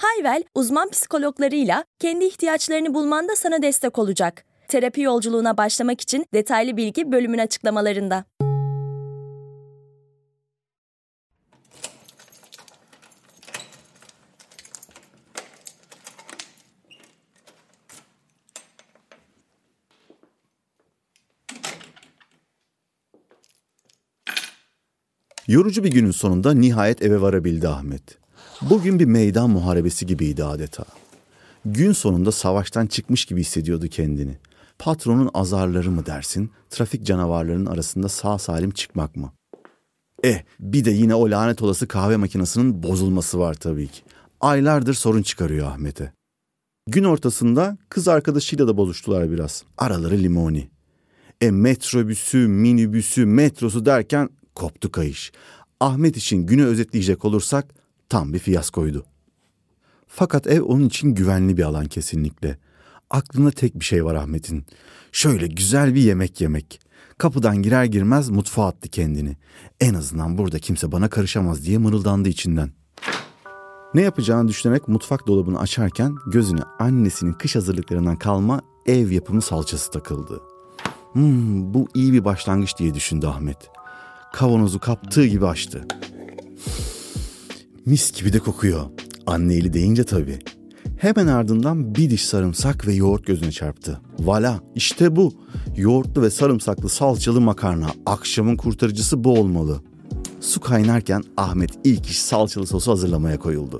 Hayvel, uzman psikologlarıyla kendi ihtiyaçlarını bulmanda sana destek olacak. Terapi yolculuğuna başlamak için detaylı bilgi bölümün açıklamalarında. Yorucu bir günün sonunda nihayet eve varabildi Ahmet. Bugün bir meydan muharebesi gibiydi adeta. Gün sonunda savaştan çıkmış gibi hissediyordu kendini. Patronun azarları mı dersin, trafik canavarlarının arasında sağ salim çıkmak mı? Eh, bir de yine o lanet olası kahve makinesinin bozulması var tabii ki. Aylardır sorun çıkarıyor Ahmet'e. Gün ortasında kız arkadaşıyla da bozuştular biraz. Araları limoni. E metrobüsü, minibüsü, metrosu derken koptu kayış. Ahmet için günü özetleyecek olursak tam bir fiyaskoydu. Fakat ev onun için güvenli bir alan kesinlikle. Aklında tek bir şey var Ahmet'in. Şöyle güzel bir yemek yemek. Kapıdan girer girmez mutfağa attı kendini. En azından burada kimse bana karışamaz diye mırıldandı içinden. Ne yapacağını düşünerek mutfak dolabını açarken gözüne annesinin kış hazırlıklarından kalma ev yapımı salçası takıldı. Hmm, bu iyi bir başlangıç diye düşündü Ahmet. Kavanozu kaptığı gibi açtı. Mis gibi de kokuyor. Anne eli deyince tabii. Hemen ardından bir diş sarımsak ve yoğurt gözüne çarptı. Vala işte bu. Yoğurtlu ve sarımsaklı salçalı makarna. Akşamın kurtarıcısı bu olmalı. Su kaynarken Ahmet ilk iş salçalı sosu hazırlamaya koyuldu.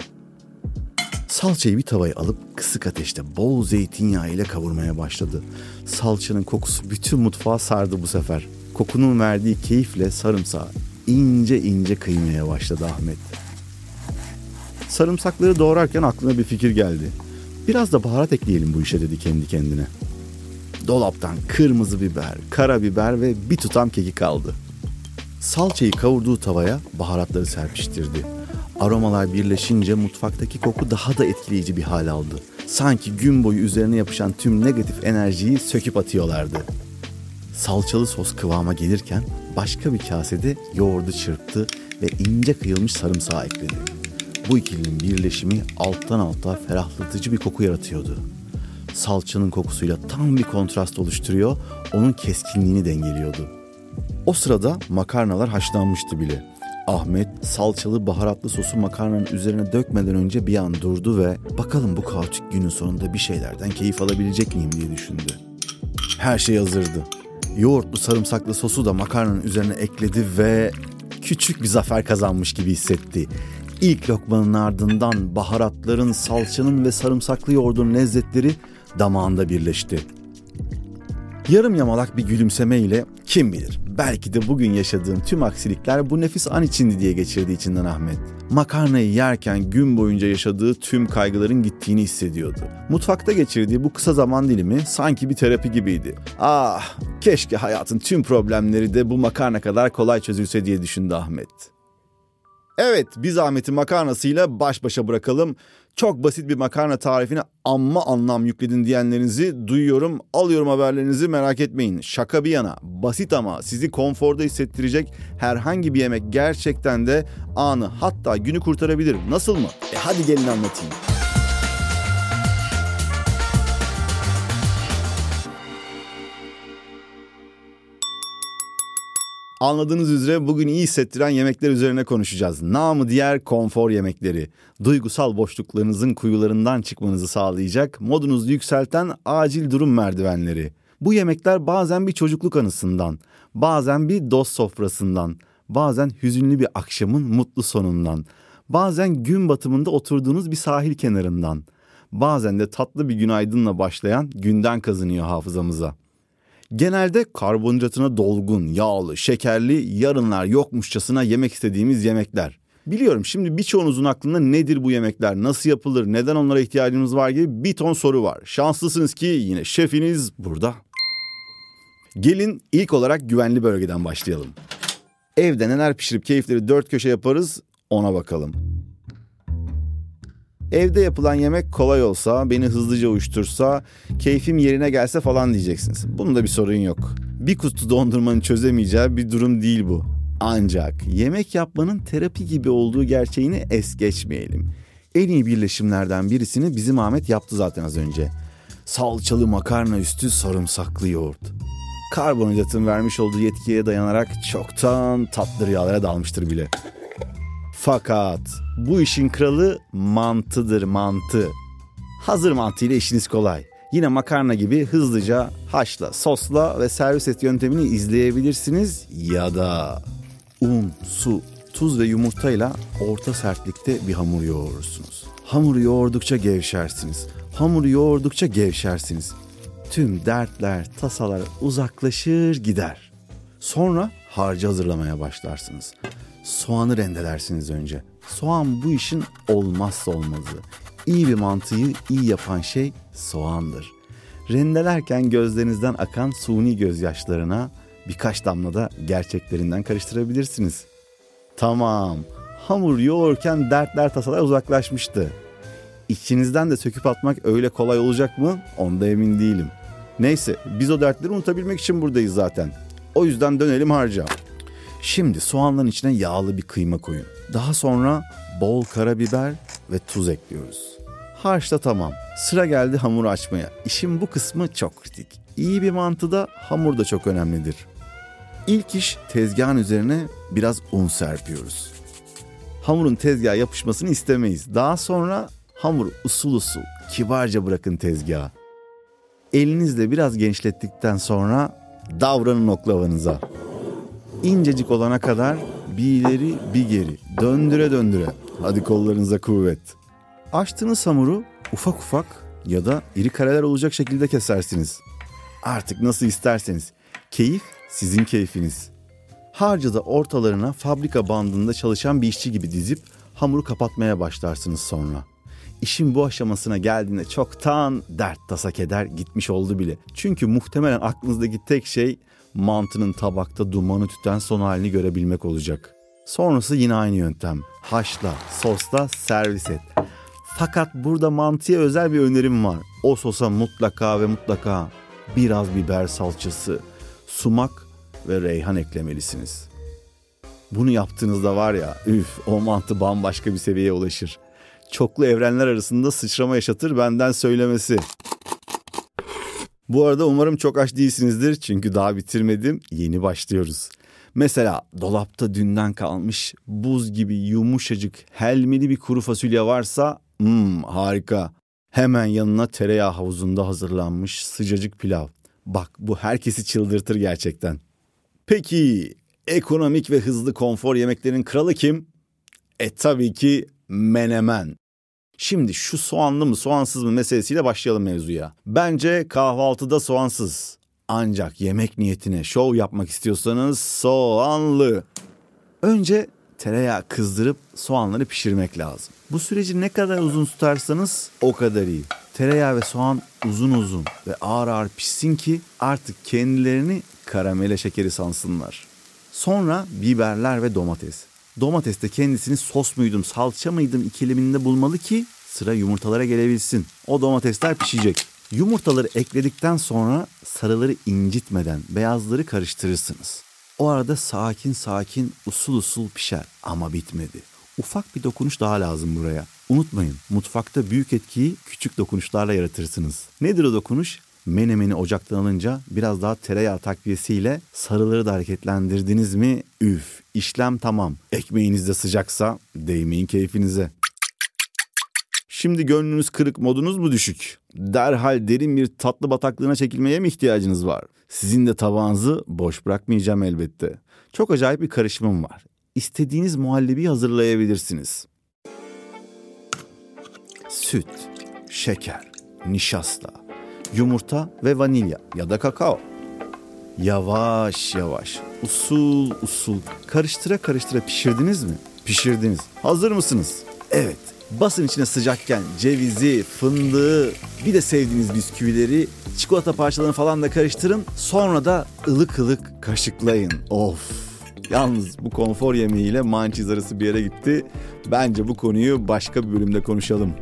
Salçayı bir tavaya alıp kısık ateşte bol zeytinyağı ile kavurmaya başladı. Salçanın kokusu bütün mutfağı sardı bu sefer. Kokunun verdiği keyifle sarımsağı ince ince kıymaya başladı Ahmet. Sarımsakları doğrarken aklına bir fikir geldi. Biraz da baharat ekleyelim bu işe dedi kendi kendine. Dolaptan kırmızı biber, karabiber ve bir tutam kekik aldı. Salçayı kavurduğu tavaya baharatları serpiştirdi. Aromalar birleşince mutfaktaki koku daha da etkileyici bir hal aldı. Sanki gün boyu üzerine yapışan tüm negatif enerjiyi söküp atıyorlardı. Salçalı sos kıvama gelirken başka bir kasede yoğurdu çırptı ve ince kıyılmış sarımsağı ekledi. Bu ikilinin birleşimi alttan alta ferahlatıcı bir koku yaratıyordu. Salçanın kokusuyla tam bir kontrast oluşturuyor, onun keskinliğini dengeliyordu. O sırada makarnalar haşlanmıştı bile. Ahmet salçalı baharatlı sosu makarnanın üzerine dökmeden önce bir an durdu ve bakalım bu kaotik günün sonunda bir şeylerden keyif alabilecek miyim diye düşündü. Her şey hazırdı. Yoğurtlu sarımsaklı sosu da makarnanın üzerine ekledi ve küçük bir zafer kazanmış gibi hissetti. İlk lokmanın ardından baharatların, salçanın ve sarımsaklı yoğurdun lezzetleri damağında birleşti. Yarım yamalak bir gülümsemeyle kim bilir belki de bugün yaşadığım tüm aksilikler bu nefis an içindi diye geçirdi içinden Ahmet. Makarnayı yerken gün boyunca yaşadığı tüm kaygıların gittiğini hissediyordu. Mutfakta geçirdiği bu kısa zaman dilimi sanki bir terapi gibiydi. Ah keşke hayatın tüm problemleri de bu makarna kadar kolay çözülse diye düşündü Ahmet. Evet biz Ahmet'in makarnasıyla baş başa bırakalım. Çok basit bir makarna tarifine amma anlam yükledin diyenlerinizi duyuyorum. Alıyorum haberlerinizi merak etmeyin. Şaka bir yana basit ama sizi konforda hissettirecek herhangi bir yemek gerçekten de anı hatta günü kurtarabilir. Nasıl mı? E hadi gelin anlatayım. Anladığınız üzere bugün iyi hissettiren yemekler üzerine konuşacağız. Namı diğer konfor yemekleri. Duygusal boşluklarınızın kuyularından çıkmanızı sağlayacak, modunuzu yükselten acil durum merdivenleri. Bu yemekler bazen bir çocukluk anısından, bazen bir dost sofrasından, bazen hüzünlü bir akşamın mutlu sonundan, bazen gün batımında oturduğunuz bir sahil kenarından, bazen de tatlı bir günaydınla başlayan günden kazınıyor hafızamıza. Genelde karbonhidratına dolgun, yağlı, şekerli, yarınlar yokmuşçasına yemek istediğimiz yemekler. Biliyorum şimdi birçoğunuzun aklında nedir bu yemekler, nasıl yapılır, neden onlara ihtiyacımız var gibi bir ton soru var. Şanslısınız ki yine şefiniz burada. Gelin ilk olarak güvenli bölgeden başlayalım. Evde neler pişirip keyifleri dört köşe yaparız ona bakalım. Evde yapılan yemek kolay olsa, beni hızlıca uyuştursa, keyfim yerine gelse falan diyeceksiniz. Bunun da bir sorun yok. Bir kutu dondurmanın çözemeyeceği bir durum değil bu. Ancak yemek yapmanın terapi gibi olduğu gerçeğini es geçmeyelim. En iyi birleşimlerden birisini bizim Ahmet yaptı zaten az önce. Salçalı makarna üstü sarımsaklı yoğurt. Karbonhidratın vermiş olduğu yetkiye dayanarak çoktan tatlı rüyalara dalmıştır bile. Fakat bu işin kralı mantıdır mantı. Hazır mantı ile işiniz kolay. Yine makarna gibi hızlıca haşla, sosla ve servis et yöntemini izleyebilirsiniz ya da un, su, tuz ve yumurtayla orta sertlikte bir hamur yoğurursunuz. Hamuru yoğurdukça gevşersiniz. Hamuru yoğurdukça gevşersiniz. Tüm dertler, tasalar uzaklaşır gider. Sonra harcı hazırlamaya başlarsınız. Soğanı rendelersiniz önce. Soğan bu işin olmazsa olmazı. İyi bir mantıyı iyi yapan şey soğandır. Rendelerken gözlerinizden akan suni gözyaşlarına birkaç damla da gerçeklerinden karıştırabilirsiniz. Tamam, hamur yoğurken dertler tasalar uzaklaşmıştı. İçinizden de söküp atmak öyle kolay olacak mı? Onda emin değilim. Neyse, biz o dertleri unutabilmek için buradayız zaten. O yüzden dönelim harca. Şimdi soğanların içine yağlı bir kıyma koyun. Daha sonra bol karabiber ve tuz ekliyoruz. Harç da tamam. Sıra geldi hamuru açmaya. İşin bu kısmı çok kritik. İyi bir mantıda hamur da çok önemlidir. İlk iş tezgahın üzerine biraz un serpiyoruz. Hamurun tezgaha yapışmasını istemeyiz. Daha sonra hamur usul usul kibarca bırakın tezgaha. Elinizle biraz genişlettikten sonra davranın oklavanıza. İncecik olana kadar bir ileri bir geri döndüre döndüre. Hadi kollarınıza kuvvet. Açtığınız hamuru ufak ufak ya da iri kareler olacak şekilde kesersiniz. Artık nasıl isterseniz. Keyif sizin keyfiniz. Harcı da ortalarına fabrika bandında çalışan bir işçi gibi dizip hamuru kapatmaya başlarsınız sonra. İşin bu aşamasına geldiğinde çoktan dert tasa keder gitmiş oldu bile. Çünkü muhtemelen aklınızdaki tek şey mantının tabakta dumanı tüten son halini görebilmek olacak. Sonrası yine aynı yöntem. Haşla, sosla, servis et. Fakat burada mantıya özel bir önerim var. O sosa mutlaka ve mutlaka biraz biber salçası, sumak ve reyhan eklemelisiniz. Bunu yaptığınızda var ya üf o mantı bambaşka bir seviyeye ulaşır. Çoklu evrenler arasında sıçrama yaşatır benden söylemesi. Bu arada umarım çok aç değilsinizdir çünkü daha bitirmedim. Yeni başlıyoruz. Mesela dolapta dünden kalmış buz gibi yumuşacık helmeli bir kuru fasulye varsa hmm, harika. Hemen yanına tereyağı havuzunda hazırlanmış sıcacık pilav. Bak bu herkesi çıldırtır gerçekten. Peki ekonomik ve hızlı konfor yemeklerin kralı kim? E tabii ki menemen. Şimdi şu soğanlı mı soğansız mı meselesiyle başlayalım mevzuya. Bence kahvaltıda soğansız. Ancak yemek niyetine şov yapmak istiyorsanız soğanlı. Önce tereyağı kızdırıp soğanları pişirmek lazım. Bu süreci ne kadar uzun tutarsanız o kadar iyi. Tereyağı ve soğan uzun uzun ve ağır ağır pişsin ki artık kendilerini karamele şekeri sansınlar. Sonra biberler ve domates. Domates de kendisini sos muydum, salça mıydım ikileminde bulmalı ki sıra yumurtalara gelebilsin. O domatesler pişecek. Yumurtaları ekledikten sonra sarıları incitmeden beyazları karıştırırsınız. O arada sakin sakin usul usul pişer ama bitmedi. Ufak bir dokunuş daha lazım buraya. Unutmayın mutfakta büyük etkiyi küçük dokunuşlarla yaratırsınız. Nedir o dokunuş? Menemeni ocaktan alınca biraz daha tereyağı takviyesiyle sarıları da hareketlendirdiniz mi? Üf işlem tamam. Ekmeğiniz de sıcaksa değmeyin keyfinize. Şimdi gönlünüz kırık modunuz mu düşük? Derhal derin bir tatlı bataklığına çekilmeye mi ihtiyacınız var? Sizin de tabağınızı boş bırakmayacağım elbette. Çok acayip bir karışımım var. İstediğiniz muhallebi hazırlayabilirsiniz. Süt, şeker, nişasta, yumurta ve vanilya ya da kakao. Yavaş yavaş, usul usul karıştıra karıştıra pişirdiniz mi? pişirdiniz. Hazır mısınız? Evet. Basın içine sıcakken cevizi, fındığı, bir de sevdiğiniz bisküvileri, çikolata parçalarını falan da karıştırın. Sonra da ılık ılık kaşıklayın. Of. Yalnız bu konfor yemeğiyle mançiz arası bir yere gitti. Bence bu konuyu başka bir bölümde konuşalım.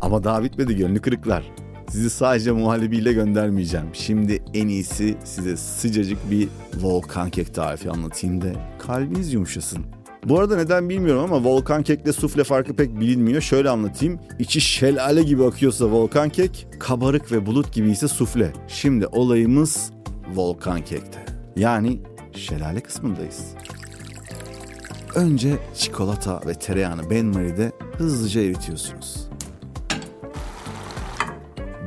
Ama daha bitmedi gönlü kırıklar. Sizi sadece muhallebiyle göndermeyeceğim. Şimdi en iyisi size sıcacık bir volkan kek tarifi anlatayım da kalbiniz yumuşasın. Bu arada neden bilmiyorum ama volkan kekle sufle farkı pek bilinmiyor. Şöyle anlatayım. İçi şelale gibi akıyorsa volkan kek, kabarık ve bulut gibi ise sufle. Şimdi olayımız volkan kekte. Yani şelale kısmındayız. Önce çikolata ve tereyağını benmaride hızlıca eritiyorsunuz.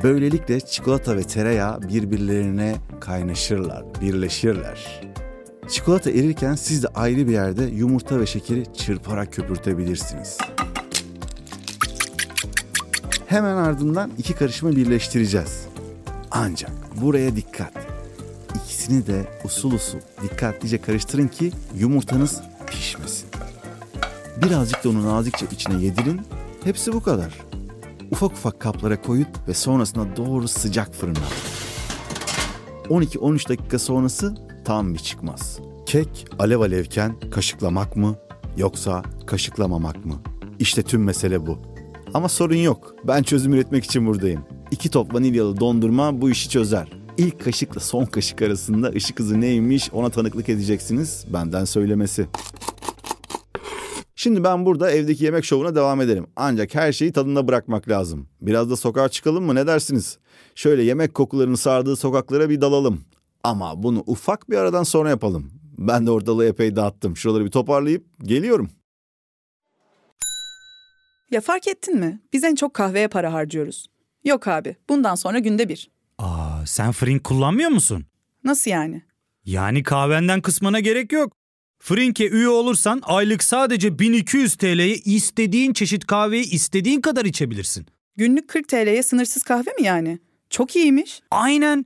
Böylelikle çikolata ve tereyağı birbirlerine kaynaşırlar, birleşirler. Çikolata erirken siz de ayrı bir yerde yumurta ve şekeri çırparak köpürtebilirsiniz. Hemen ardından iki karışımı birleştireceğiz. Ancak buraya dikkat. İkisini de usul usul dikkatlice karıştırın ki yumurtanız pişmesin. Birazcık da onu nazikçe içine yedirin. Hepsi bu kadar. Ufak ufak kaplara koyun ve sonrasında doğru sıcak fırına. 12-13 dakika sonrası tam bir çıkmaz. Kek alev alevken kaşıklamak mı yoksa kaşıklamamak mı? İşte tüm mesele bu. Ama sorun yok. Ben çözüm üretmek için buradayım. İki top vanilyalı dondurma bu işi çözer. İlk kaşıkla son kaşık arasında ışık hızı neymiş ona tanıklık edeceksiniz. Benden söylemesi. Şimdi ben burada evdeki yemek şovuna devam ederim. Ancak her şeyi tadında bırakmak lazım. Biraz da sokağa çıkalım mı ne dersiniz? Şöyle yemek kokularının sardığı sokaklara bir dalalım. Ama bunu ufak bir aradan sonra yapalım. Ben de ortalığı epey dağıttım. Şuraları bir toparlayıp geliyorum. Ya fark ettin mi? Biz en çok kahveye para harcıyoruz. Yok abi, bundan sonra günde bir. Aa, sen Frink kullanmıyor musun? Nasıl yani? Yani kahvenden kısmına gerek yok. Frink'e üye olursan aylık sadece 1200 TL'ye istediğin çeşit kahveyi istediğin kadar içebilirsin. Günlük 40 TL'ye sınırsız kahve mi yani? Çok iyiymiş. Aynen.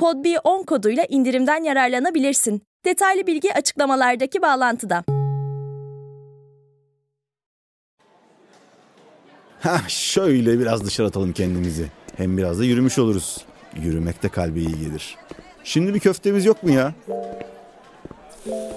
PodB10 koduyla indirimden yararlanabilirsin. Detaylı bilgi açıklamalardaki bağlantıda. Heh, şöyle biraz dışarı atalım kendimizi. Hem biraz da yürümüş oluruz. Yürümek de kalbe iyi gelir. Şimdi bir köftemiz yok mu ya?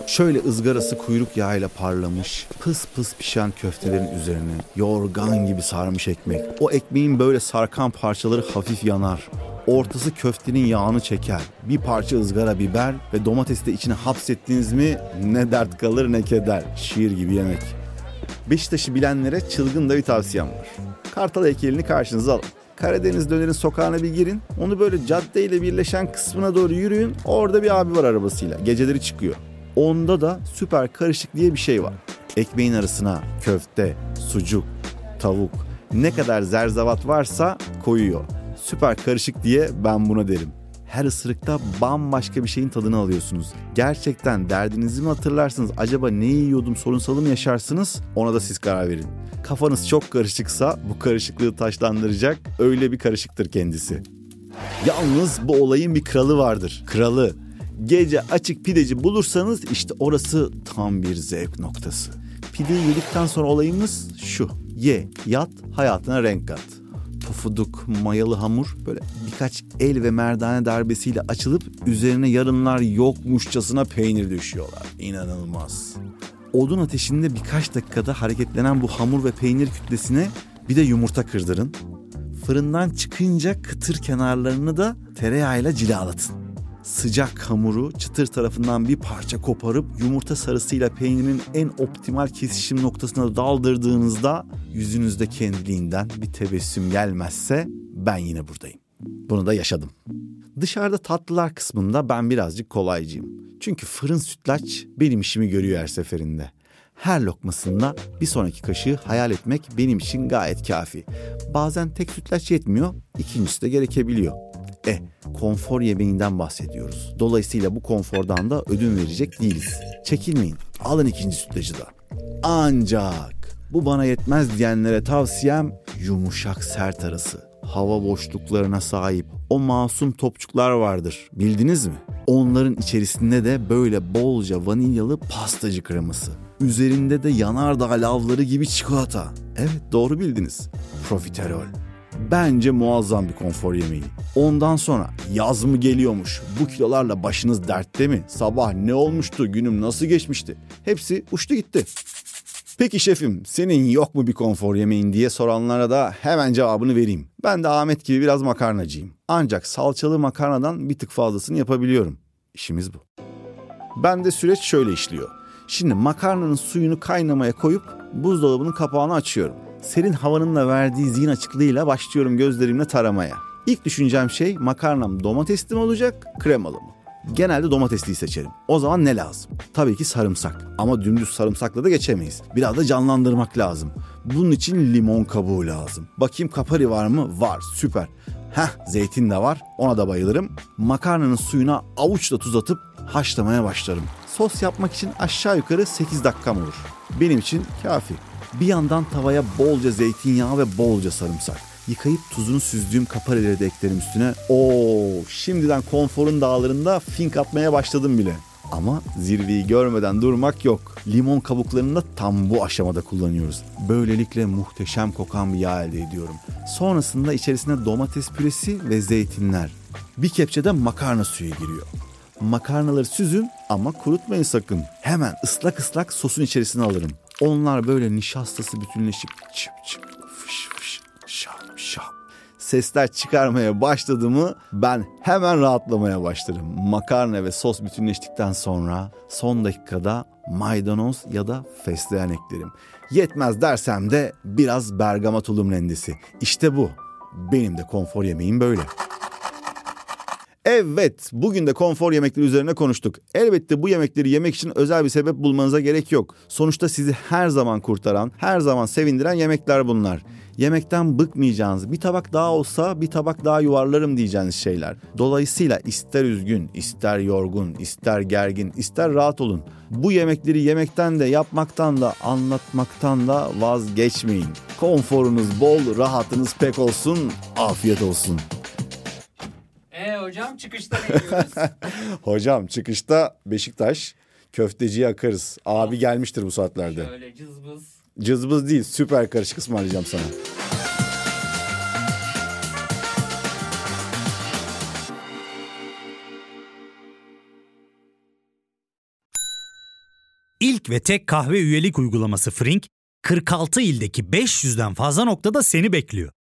Şöyle ızgarası kuyruk yağıyla parlamış, pıs pıs pişen köftelerin üzerine yorgan gibi sarmış ekmek. O ekmeğin böyle sarkan parçaları hafif yanar. Ortası köftenin yağını çeker. Bir parça ızgara biber ve domatesi de içine hapsettiniz mi ne dert kalır ne keder. Şiir gibi yemek. Beşiktaş'ı bilenlere çılgın da bir tavsiyem var. Kartal heykelini karşınıza alın. Karadeniz dönerin sokağına bir girin. Onu böyle caddeyle birleşen kısmına doğru yürüyün. Orada bir abi var arabasıyla. Geceleri çıkıyor. Onda da süper karışık diye bir şey var. Ekmeğin arasına köfte, sucuk, tavuk ne kadar zerzavat varsa koyuyor. Süper karışık diye ben buna derim. Her ısırıkta bambaşka bir şeyin tadını alıyorsunuz. Gerçekten derdinizi mi hatırlarsınız? Acaba ne yiyordum sorunsalı mı yaşarsınız? Ona da siz karar verin. Kafanız çok karışıksa bu karışıklığı taşlandıracak öyle bir karışıktır kendisi. Yalnız bu olayın bir kralı vardır. Kralı. Gece açık pideci bulursanız işte orası tam bir zevk noktası. Pideyi yedikten sonra olayımız şu. Ye, yat, hayatına renk kat. Pofuduk, mayalı hamur böyle birkaç el ve merdane darbesiyle açılıp üzerine yarınlar yokmuşçasına peynir düşüyorlar. İnanılmaz. Odun ateşinde birkaç dakikada hareketlenen bu hamur ve peynir kütlesine bir de yumurta kırdırın. Fırından çıkınca kıtır kenarlarını da tereyağıyla cilalatın. Sıcak hamuru çıtır tarafından bir parça koparıp yumurta sarısıyla peynirin en optimal kesişim noktasına daldırdığınızda yüzünüzde kendiliğinden bir tebessüm gelmezse ben yine buradayım. Bunu da yaşadım. Dışarıda tatlılar kısmında ben birazcık kolaycıyım. Çünkü fırın sütlaç benim işimi görüyor her seferinde. Her lokmasında bir sonraki kaşığı hayal etmek benim için gayet kafi. Bazen tek sütlaç yetmiyor, ikincisi de gerekebiliyor. E, konfor yemeğinden bahsediyoruz. Dolayısıyla bu konfordan da ödün verecek değiliz. Çekinmeyin, alın ikinci sütlacı da. Ancak bu bana yetmez diyenlere tavsiyem yumuşak sert arası. Hava boşluklarına sahip o masum topçuklar vardır. Bildiniz mi? Onların içerisinde de böyle bolca vanilyalı pastacı kreması. Üzerinde de yanardağ lavları gibi çikolata. Evet doğru bildiniz. Profiterol. Bence muazzam bir konfor yemeği. Ondan sonra yaz mı geliyormuş? Bu kilolarla başınız dertte mi? Sabah ne olmuştu? Günüm nasıl geçmişti? Hepsi uçtu gitti. Peki şefim senin yok mu bir konfor yemeğin diye soranlara da hemen cevabını vereyim. Ben de Ahmet gibi biraz makarnacıyım. Ancak salçalı makarnadan bir tık fazlasını yapabiliyorum. İşimiz bu. Ben de süreç şöyle işliyor. Şimdi makarnanın suyunu kaynamaya koyup buzdolabının kapağını açıyorum. Serin havanın da verdiği zihin açıklığıyla başlıyorum gözlerimle taramaya. İlk düşüneceğim şey makarnam domatesli mi olacak, kremalı mı? Genelde domatesliyi seçerim. O zaman ne lazım? Tabii ki sarımsak. Ama dümdüz sarımsakla da geçemeyiz. Biraz da canlandırmak lazım. Bunun için limon kabuğu lazım. Bakayım kapari var mı? Var. Süper. Heh zeytin de var. Ona da bayılırım. Makarnanın suyuna avuçla tuz atıp haşlamaya başlarım. Sos yapmak için aşağı yukarı 8 dakikam olur. Benim için kafi. Bir yandan tavaya bolca zeytinyağı ve bolca sarımsak. Yıkayıp tuzunu süzdüğüm kaparileri de eklerim üstüne. Oo, şimdiden konforun dağlarında fink atmaya başladım bile. Ama zirveyi görmeden durmak yok. Limon kabuklarını da tam bu aşamada kullanıyoruz. Böylelikle muhteşem kokan bir yağ elde ediyorum. Sonrasında içerisine domates püresi ve zeytinler. Bir kepçede makarna suyu giriyor. Makarnaları süzün ama kurutmayın sakın. Hemen ıslak ıslak sosun içerisine alırım. Onlar böyle nişastası bütünleşip çıp çıp fış fış şap şap sesler çıkarmaya başladı mı ben hemen rahatlamaya başlarım. Makarna ve sos bütünleştikten sonra son dakikada maydanoz ya da fesleğen eklerim. Yetmez dersem de biraz bergamot tulum rendesi. İşte bu. Benim de konfor yemeğim böyle. Evet, bugün de konfor yemekleri üzerine konuştuk. Elbette bu yemekleri yemek için özel bir sebep bulmanıza gerek yok. Sonuçta sizi her zaman kurtaran, her zaman sevindiren yemekler bunlar. Yemekten bıkmayacağınız, bir tabak daha olsa bir tabak daha yuvarlarım diyeceğiniz şeyler. Dolayısıyla ister üzgün, ister yorgun, ister gergin, ister rahat olun. Bu yemekleri yemekten de yapmaktan da anlatmaktan da vazgeçmeyin. Konforunuz bol, rahatınız pek olsun, afiyet olsun. Hocam çıkışta ne yiyoruz? Hocam çıkışta Beşiktaş köfteciye akarız. Abi gelmiştir bu saatlerde. Şöyle cızbız. Cızbız değil süper karışık ısmarlayacağım sana. İlk ve tek kahve üyelik uygulaması Frink, 46 ildeki 500'den fazla noktada seni bekliyor.